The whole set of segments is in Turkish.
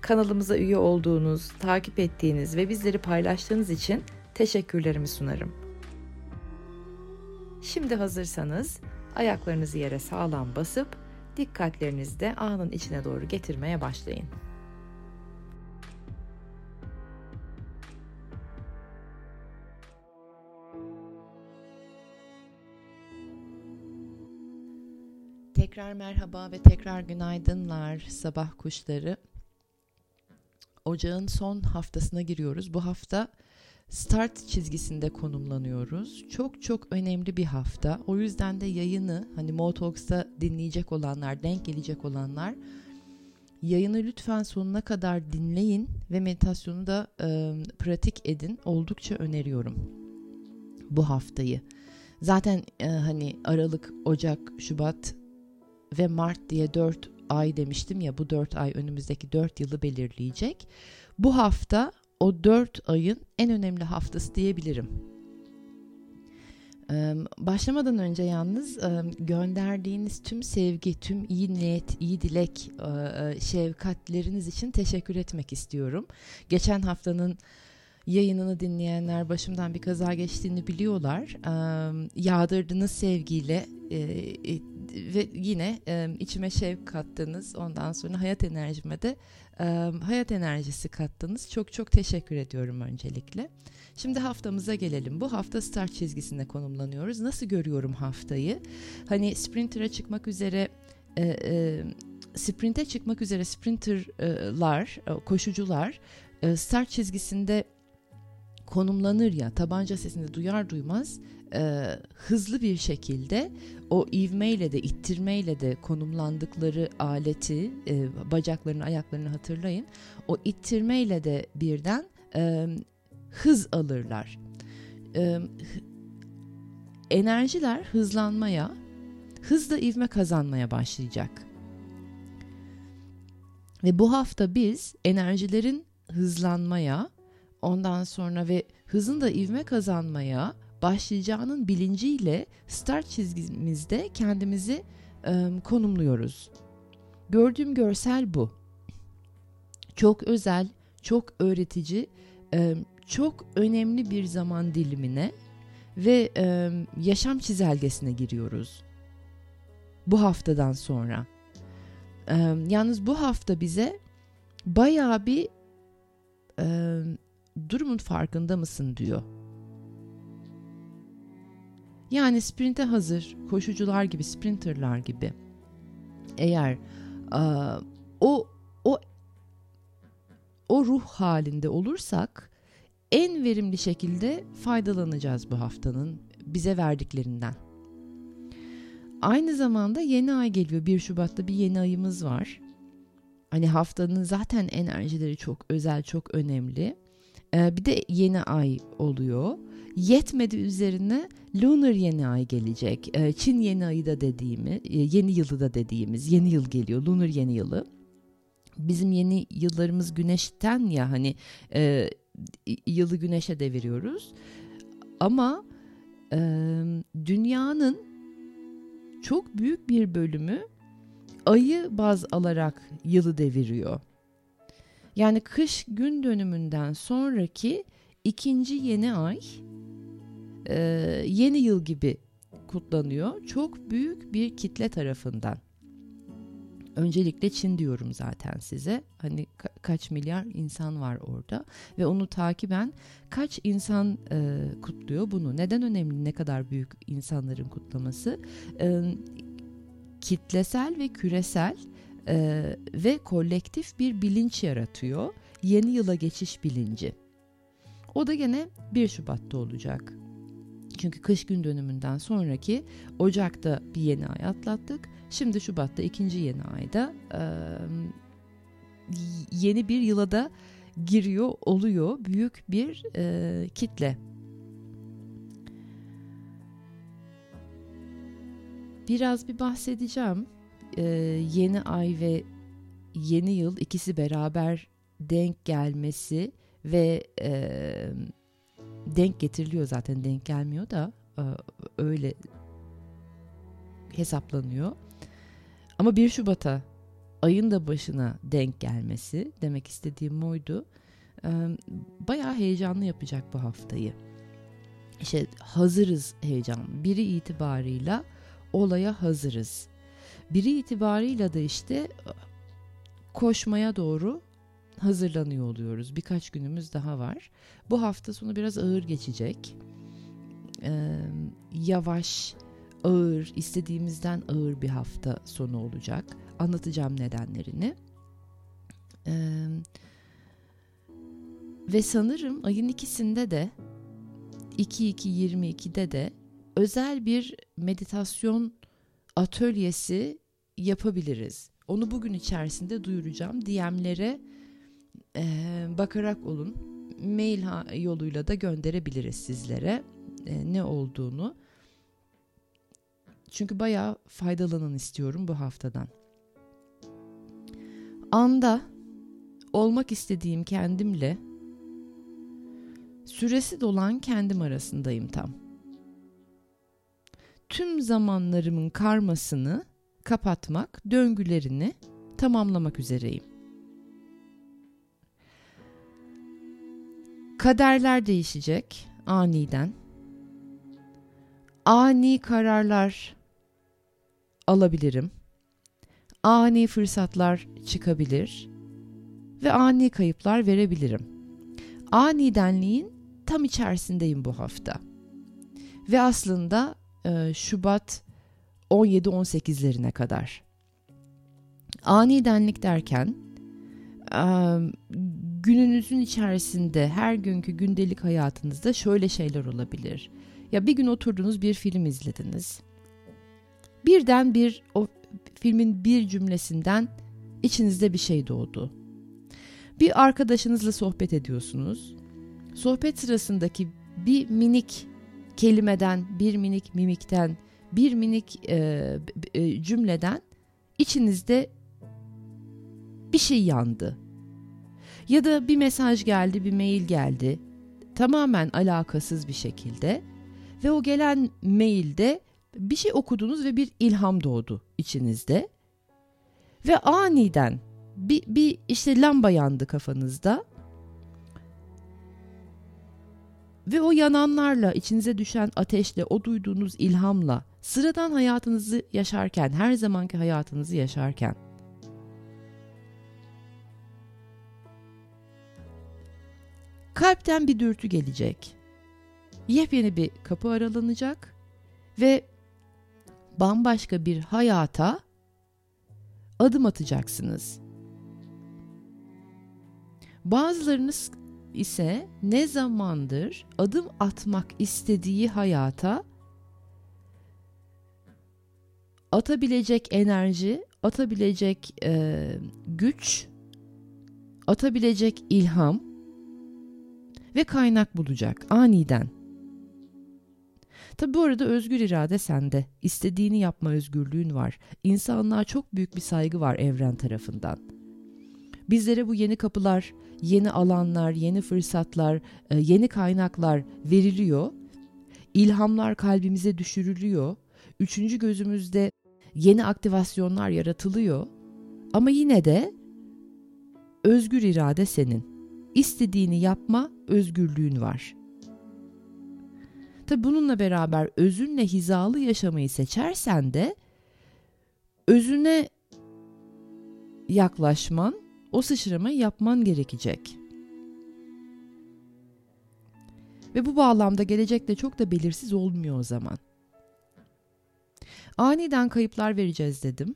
Kanalımıza üye olduğunuz, takip ettiğiniz ve bizleri paylaştığınız için teşekkürlerimi sunarım. Şimdi hazırsanız ayaklarınızı yere sağlam basıp dikkatlerinizi de anın içine doğru getirmeye başlayın. Tekrar merhaba ve tekrar günaydınlar sabah kuşları. Ocağın son haftasına giriyoruz. Bu hafta start çizgisinde konumlanıyoruz. Çok çok önemli bir hafta. O yüzden de yayını hani Motalks'ta dinleyecek olanlar, denk gelecek olanlar yayını lütfen sonuna kadar dinleyin ve meditasyonu da e, pratik edin. Oldukça öneriyorum bu haftayı. Zaten e, hani Aralık, Ocak, Şubat ve Mart diye dört ay demiştim ya bu dört ay önümüzdeki dört yılı belirleyecek. Bu hafta o dört ayın en önemli haftası diyebilirim. Başlamadan önce yalnız gönderdiğiniz tüm sevgi, tüm iyi niyet, iyi dilek, şefkatleriniz için teşekkür etmek istiyorum. Geçen haftanın yayınını dinleyenler başımdan bir kaza geçtiğini biliyorlar. Yağdırdığınız sevgiyle ve yine e, içime şevk kattınız. Ondan sonra hayat enerjime de e, hayat enerjisi kattınız. Çok çok teşekkür ediyorum öncelikle. Şimdi haftamıza gelelim. Bu hafta start çizgisinde konumlanıyoruz. Nasıl görüyorum haftayı? Hani sprinter'a çıkmak üzere e, e, sprinte çıkmak üzere sprinterlar, e, koşucular e, start çizgisinde konumlanır ya tabanca sesini duyar duymaz e, hızlı bir şekilde o ivmeyle de ittirmeyle de konumlandıkları aleti e, bacaklarını ayaklarını hatırlayın. O ittirmeyle de birden e, hız alırlar. E, enerjiler hızlanmaya hızla ivme kazanmaya başlayacak. Ve bu hafta biz enerjilerin hızlanmaya ondan sonra ve hızın da ivme kazanmaya başlayacağının bilinciyle start çizgimizde kendimizi e, konumluyoruz. Gördüğüm görsel bu. Çok özel, çok öğretici, e, çok önemli bir zaman dilimine ve e, yaşam çizelgesine giriyoruz. Bu haftadan sonra. E, yalnız bu hafta bize bayağı bir durumun farkında mısın diyor. Yani sprinte hazır koşucular gibi, sprinterlar gibi. Eğer a, o o o ruh halinde olursak en verimli şekilde faydalanacağız bu haftanın bize verdiklerinden. Aynı zamanda yeni ay geliyor. 1 Şubat'ta bir yeni ayımız var. Hani haftanın zaten enerjileri çok özel, çok önemli. Ee, bir de yeni ay oluyor. Yetmedi üzerine Lunar yeni ay gelecek. Ee, Çin yeni ayı da dediğimi, e, yeni yılı da dediğimiz yeni yıl geliyor. Lunar yeni yılı. Bizim yeni yıllarımız güneşten ya hani e, yılı güneşe deviriyoruz. Ama e, dünyanın çok büyük bir bölümü ayı baz alarak yılı deviriyor. Yani kış gün dönümünden sonraki ikinci yeni ay e, yeni yıl gibi kutlanıyor. Çok büyük bir kitle tarafından. Öncelikle Çin diyorum zaten size. Hani ka- kaç milyar insan var orada ve onu takiben kaç insan e, kutluyor bunu? Neden önemli? Ne kadar büyük insanların kutlaması? E, kitlesel ve küresel e, ve kolektif bir bilinç yaratıyor. Yeni yıla geçiş bilinci. O da gene 1 Şubat'ta olacak. Çünkü kış gün dönümünden sonraki Ocak'ta bir yeni ay atlattık. Şimdi Şubat'ta ikinci yeni ayda e, yeni bir yıla da giriyor oluyor büyük bir e, kitle. Biraz bir bahsedeceğim. E, yeni ay ve yeni yıl ikisi beraber denk gelmesi ve e, denk getiriliyor zaten denk gelmiyor da e, öyle hesaplanıyor. Ama 1 Şubat'a ayın da başına denk gelmesi demek istediğim oydu. E, bayağı heyecanlı yapacak bu haftayı. İşte hazırız heyecan. Biri itibarıyla olaya hazırız. Biri itibarıyla da işte koşmaya doğru hazırlanıyor oluyoruz. Birkaç günümüz daha var. Bu hafta sonu biraz ağır geçecek. Ee, yavaş, ağır, istediğimizden ağır bir hafta sonu olacak. Anlatacağım nedenlerini. Ee, ve sanırım ayın ikisinde de 2-2-22'de de özel bir meditasyon atölyesi yapabiliriz. Onu bugün içerisinde duyuracağım. DM'lere e, bakarak olun. Mail yoluyla da gönderebiliriz sizlere e, ne olduğunu. Çünkü bayağı faydalanın istiyorum bu haftadan. Anda olmak istediğim kendimle süresi dolan kendim arasındayım tam. Tüm zamanlarımın karmasını kapatmak, döngülerini tamamlamak üzereyim. Kaderler değişecek aniden. Ani kararlar alabilirim. Ani fırsatlar çıkabilir ve ani kayıplar verebilirim. Anidenliğin tam içerisindeyim bu hafta. Ve aslında e, Şubat 17-18'lerine kadar. Anidenlik derken gününüzün içerisinde her günkü gündelik hayatınızda şöyle şeyler olabilir. Ya bir gün oturdunuz bir film izlediniz. Birden bir o filmin bir cümlesinden içinizde bir şey doğdu. Bir arkadaşınızla sohbet ediyorsunuz. Sohbet sırasındaki bir minik kelimeden, bir minik mimikten, bir minik e, e, cümleden içinizde bir şey yandı. Ya da bir mesaj geldi, bir mail geldi. Tamamen alakasız bir şekilde ve o gelen mailde bir şey okudunuz ve bir ilham doğdu içinizde. Ve aniden bir, bir işte lamba yandı kafanızda. Ve o yananlarla, içinize düşen ateşle, o duyduğunuz ilhamla sıradan hayatınızı yaşarken, her zamanki hayatınızı yaşarken kalpten bir dürtü gelecek. Yepyeni bir kapı aralanacak ve bambaşka bir hayata adım atacaksınız. Bazılarınız ise ne zamandır adım atmak istediği hayata atabilecek enerji, atabilecek e, güç, atabilecek ilham ve kaynak bulacak aniden. Tabi bu arada özgür irade sende. İstediğini yapma özgürlüğün var. İnsanlığa çok büyük bir saygı var evren tarafından. Bizlere bu yeni kapılar, yeni alanlar, yeni fırsatlar, e, yeni kaynaklar veriliyor. İlhamlar kalbimize düşürülüyor. Üçüncü gözümüzde yeni aktivasyonlar yaratılıyor. Ama yine de özgür irade senin. İstediğini yapma özgürlüğün var. Tabi bununla beraber özünle hizalı yaşamayı seçersen de özüne yaklaşman, o sıçramayı yapman gerekecek. Ve bu bağlamda gelecekte çok da belirsiz olmuyor o zaman. Aniden kayıplar vereceğiz dedim.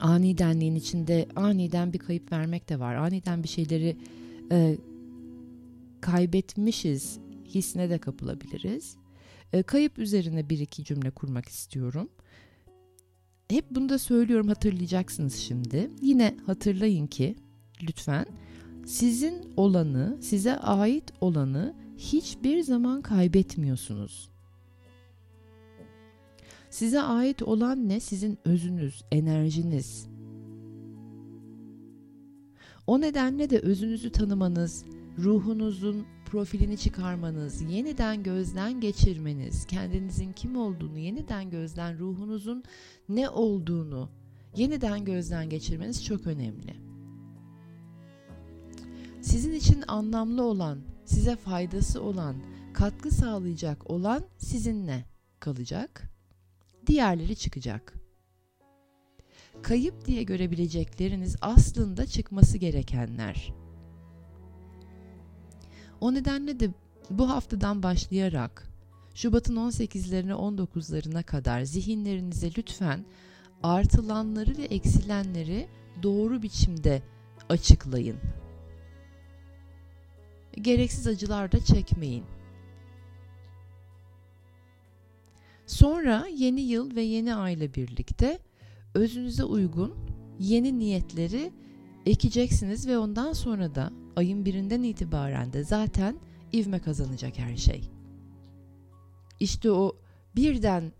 Anidenliğin içinde aniden bir kayıp vermek de var. Aniden bir şeyleri e, kaybetmişiz hissine de kapılabiliriz. E, kayıp üzerine bir iki cümle kurmak istiyorum. Hep bunu da söylüyorum hatırlayacaksınız şimdi. Yine hatırlayın ki lütfen sizin olanı, size ait olanı hiçbir zaman kaybetmiyorsunuz. Size ait olan ne? Sizin özünüz, enerjiniz. O nedenle de özünüzü tanımanız, ruhunuzun profilini çıkarmanız, yeniden gözden geçirmeniz, kendinizin kim olduğunu yeniden gözden, ruhunuzun ne olduğunu yeniden gözden geçirmeniz çok önemli. Sizin için anlamlı olan, size faydası olan, katkı sağlayacak olan sizinle kalacak. Diğerleri çıkacak. Kayıp diye görebilecekleriniz aslında çıkması gerekenler. O nedenle de bu haftadan başlayarak Şubat'ın 18'lerine 19'larına kadar zihinlerinize lütfen artılanları ve eksilenleri doğru biçimde açıklayın. Gereksiz acılar da çekmeyin. Sonra yeni yıl ve yeni ay ile birlikte özünüze uygun yeni niyetleri ekeceksiniz ve ondan sonra da ayın birinden itibaren de zaten ivme kazanacak her şey. İşte o birden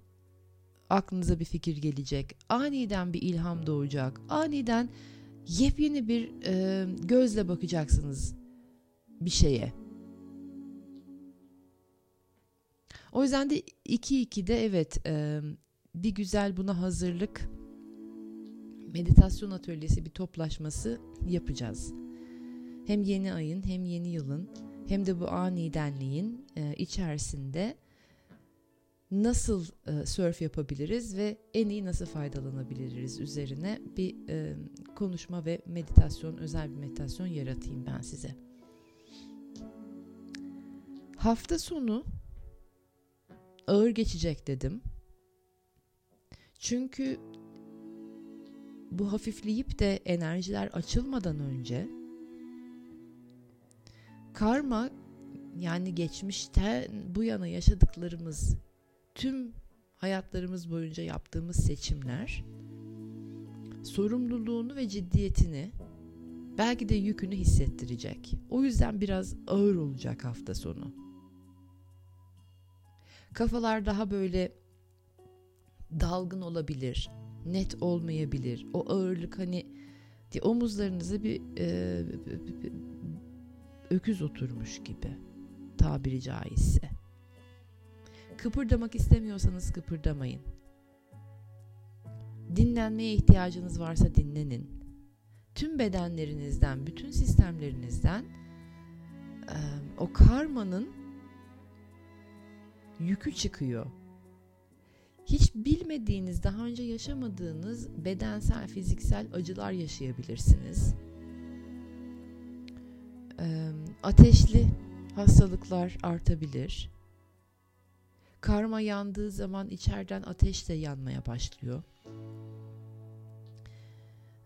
aklınıza bir fikir gelecek, aniden bir ilham doğacak, aniden yepyeni bir e, gözle bakacaksınız bir şeye. O yüzden de 2-2'de evet e, bir güzel buna hazırlık meditasyon atölyesi bir toplaşması yapacağız. Hem yeni ayın hem yeni yılın hem de bu anidenliğin e, içerisinde nasıl e, surf yapabiliriz ve en iyi nasıl faydalanabiliriz üzerine bir e, konuşma ve meditasyon, özel bir meditasyon yaratayım ben size. Hafta sonu ağır geçecek dedim. Çünkü bu hafifleyip de enerjiler açılmadan önce karma yani geçmişte bu yana yaşadıklarımız tüm hayatlarımız boyunca yaptığımız seçimler sorumluluğunu ve ciddiyetini belki de yükünü hissettirecek. O yüzden biraz ağır olacak hafta sonu. Kafalar daha böyle dalgın olabilir, net olmayabilir. O ağırlık hani omuzlarınızı bir, e, öküz oturmuş gibi tabiri caizse. Kıpırdamak istemiyorsanız kıpırdamayın. Dinlenmeye ihtiyacınız varsa dinlenin. Tüm bedenlerinizden, bütün sistemlerinizden e, o karmanın yükü çıkıyor. Hiç bilmediğiniz, daha önce yaşamadığınız bedensel, fiziksel acılar yaşayabilirsiniz. E, ateşli hastalıklar artabilir Karma yandığı zaman içeriden ateş de yanmaya başlıyor.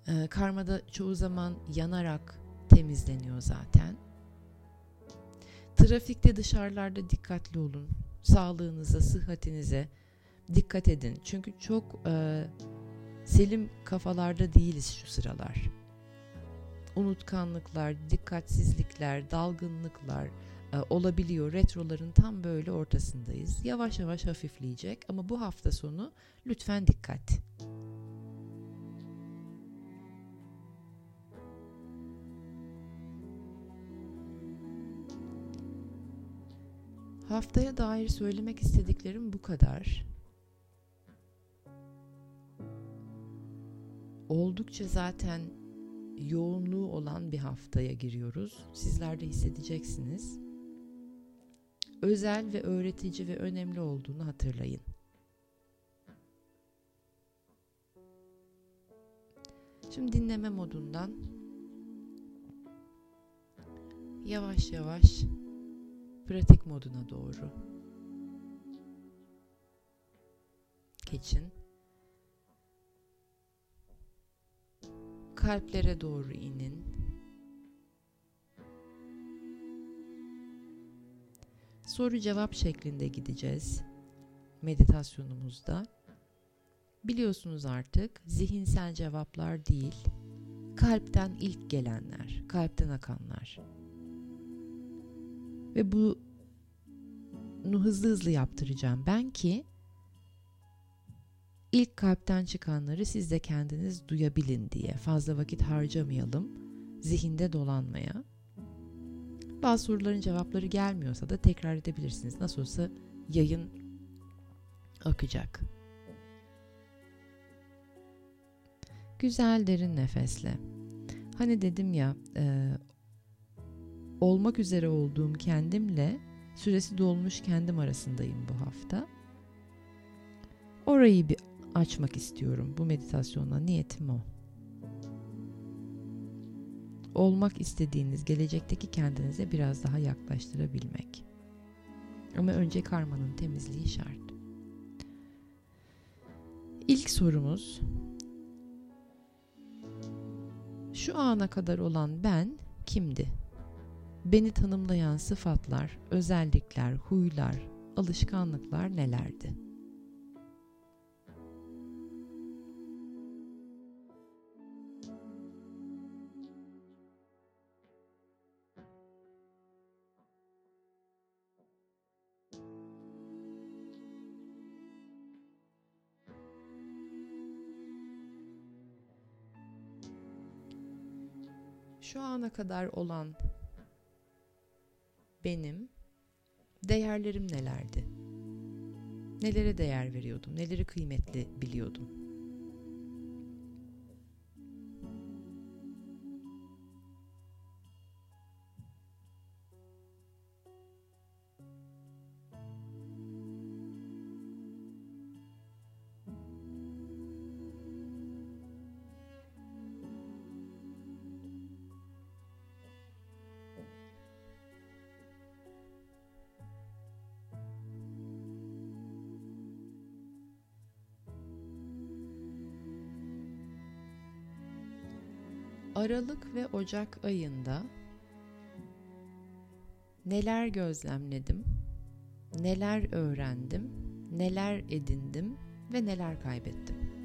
Ee, karma da çoğu zaman yanarak temizleniyor zaten. Trafikte dışarılarda dikkatli olun. Sağlığınıza, sıhhatinize dikkat edin. Çünkü çok e, selim kafalarda değiliz şu sıralar. Unutkanlıklar, dikkatsizlikler, dalgınlıklar, e, olabiliyor. Retroların tam böyle ortasındayız. Yavaş yavaş hafifleyecek ama bu hafta sonu lütfen dikkat. Haftaya dair söylemek istediklerim bu kadar. Oldukça zaten yoğunluğu olan bir haftaya giriyoruz. Sizler de hissedeceksiniz özel ve öğretici ve önemli olduğunu hatırlayın. Şimdi dinleme modundan yavaş yavaş pratik moduna doğru geçin. Kalplere doğru inin. soru cevap şeklinde gideceğiz meditasyonumuzda. Biliyorsunuz artık zihinsel cevaplar değil, kalpten ilk gelenler, kalpten akanlar. Ve bunu hızlı hızlı yaptıracağım ben ki ilk kalpten çıkanları siz de kendiniz duyabilin diye fazla vakit harcamayalım zihinde dolanmaya. Bazı soruların cevapları gelmiyorsa da tekrar edebilirsiniz. Nasıl olsa yayın akacak. Güzel derin nefesle. Hani dedim ya e, olmak üzere olduğum kendimle süresi dolmuş kendim arasındayım bu hafta. Orayı bir açmak istiyorum bu meditasyonla niyetim o. Olmak istediğiniz gelecekteki kendinize biraz daha yaklaştırabilmek. Ama önce karmanın temizliği şart. İlk sorumuz şu ana kadar olan ben kimdi? Beni tanımlayan sıfatlar, özellikler, huylar, alışkanlıklar nelerdi? Şu ana kadar olan benim değerlerim nelerdi? Nelere değer veriyordum? Neleri kıymetli biliyordum? Aralık ve Ocak ayında neler gözlemledim, neler öğrendim, neler edindim ve neler kaybettim?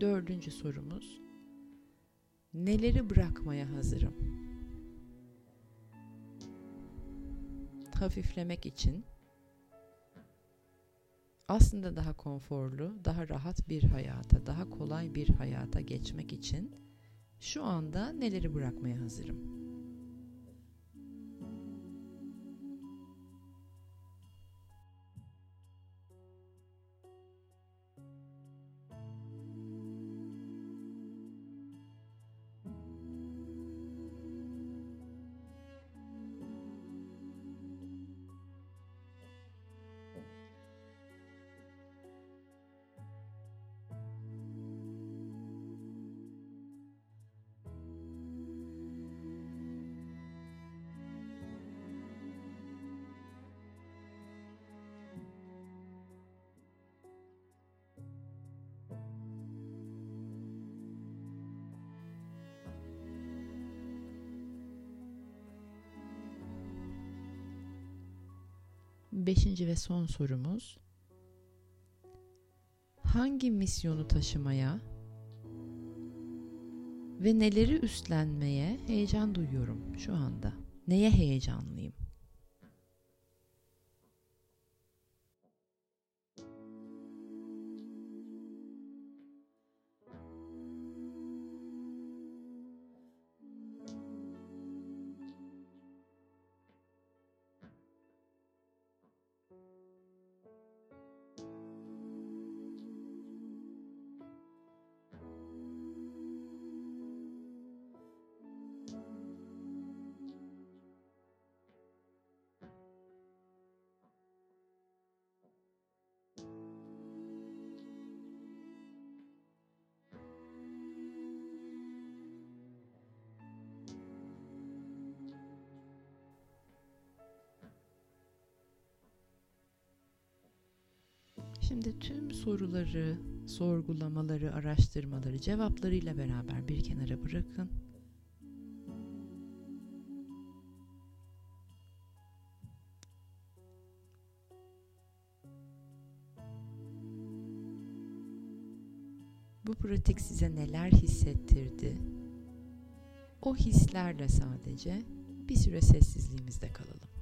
Dördüncü sorumuz. Neleri bırakmaya hazırım? Hafiflemek için aslında daha konforlu, daha rahat bir hayata, daha kolay bir hayata geçmek için şu anda neleri bırakmaya hazırım? Beşinci ve son sorumuz. Hangi misyonu taşımaya ve neleri üstlenmeye heyecan duyuyorum şu anda? Neye heyecanlıyım? Şimdi tüm soruları, sorgulamaları, araştırmaları cevaplarıyla beraber bir kenara bırakın. Bu pratik size neler hissettirdi? O hislerle sadece bir süre sessizliğimizde kalalım.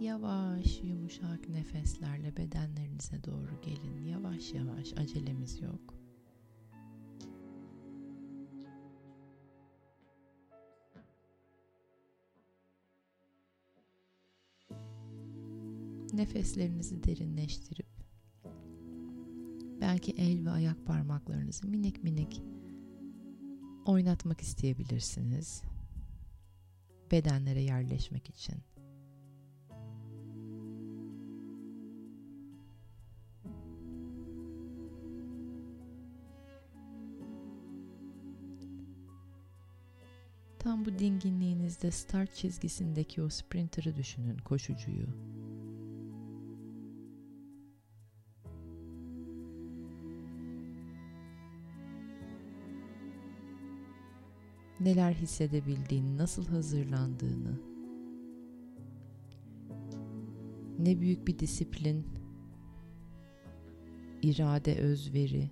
Yavaş, yumuşak nefeslerle bedenlerinize doğru gelin. Yavaş yavaş, acelemiz yok. Nefeslerinizi derinleştirip belki el ve ayak parmaklarınızı minik minik oynatmak isteyebilirsiniz. Bedenlere yerleşmek için. Bu dinginliğinizde start çizgisindeki o sprinter'ı düşünün, koşucuyu. Neler hissedebildiğini, nasıl hazırlandığını. Ne büyük bir disiplin, irade, özveri,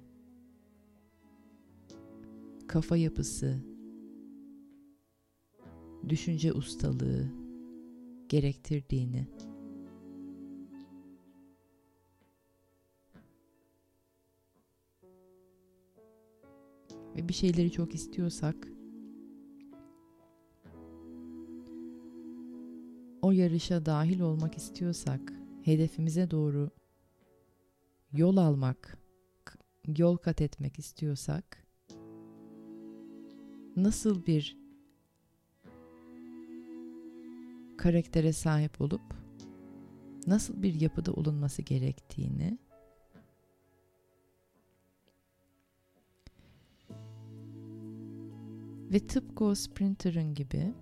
kafa yapısı, düşünce ustalığı gerektirdiğini. Ve bir şeyleri çok istiyorsak o yarışa dahil olmak istiyorsak, hedefimize doğru yol almak, yol kat etmek istiyorsak nasıl bir karaktere sahip olup nasıl bir yapıda olunması gerektiğini ve tıpkı o sprinter'ın gibi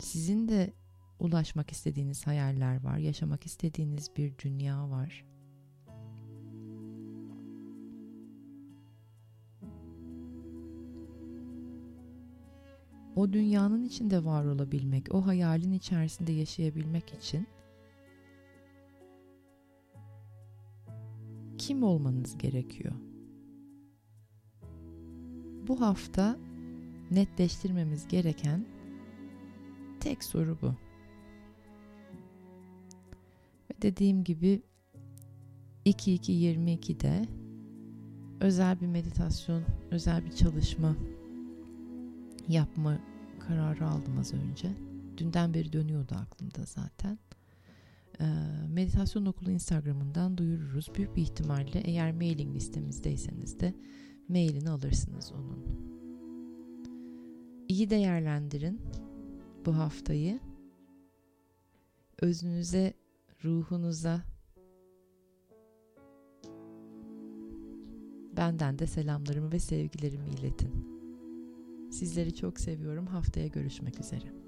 sizin de ulaşmak istediğiniz hayaller var, yaşamak istediğiniz bir dünya var. O dünyanın içinde var olabilmek, o hayalin içerisinde yaşayabilmek için kim olmanız gerekiyor? Bu hafta netleştirmemiz gereken tek soru bu. Ve dediğim gibi 2222'de özel bir meditasyon, özel bir çalışma yapma kararı aldım az önce. Dünden beri dönüyordu aklımda zaten. Ee, meditasyon okulu Instagram'ından duyururuz. Büyük bir ihtimalle eğer mailing listemizdeyseniz de mailini alırsınız onun. İyi değerlendirin bu haftayı. Özünüze, ruhunuza benden de selamlarımı ve sevgilerimi iletin. Sizleri çok seviyorum. Haftaya görüşmek üzere.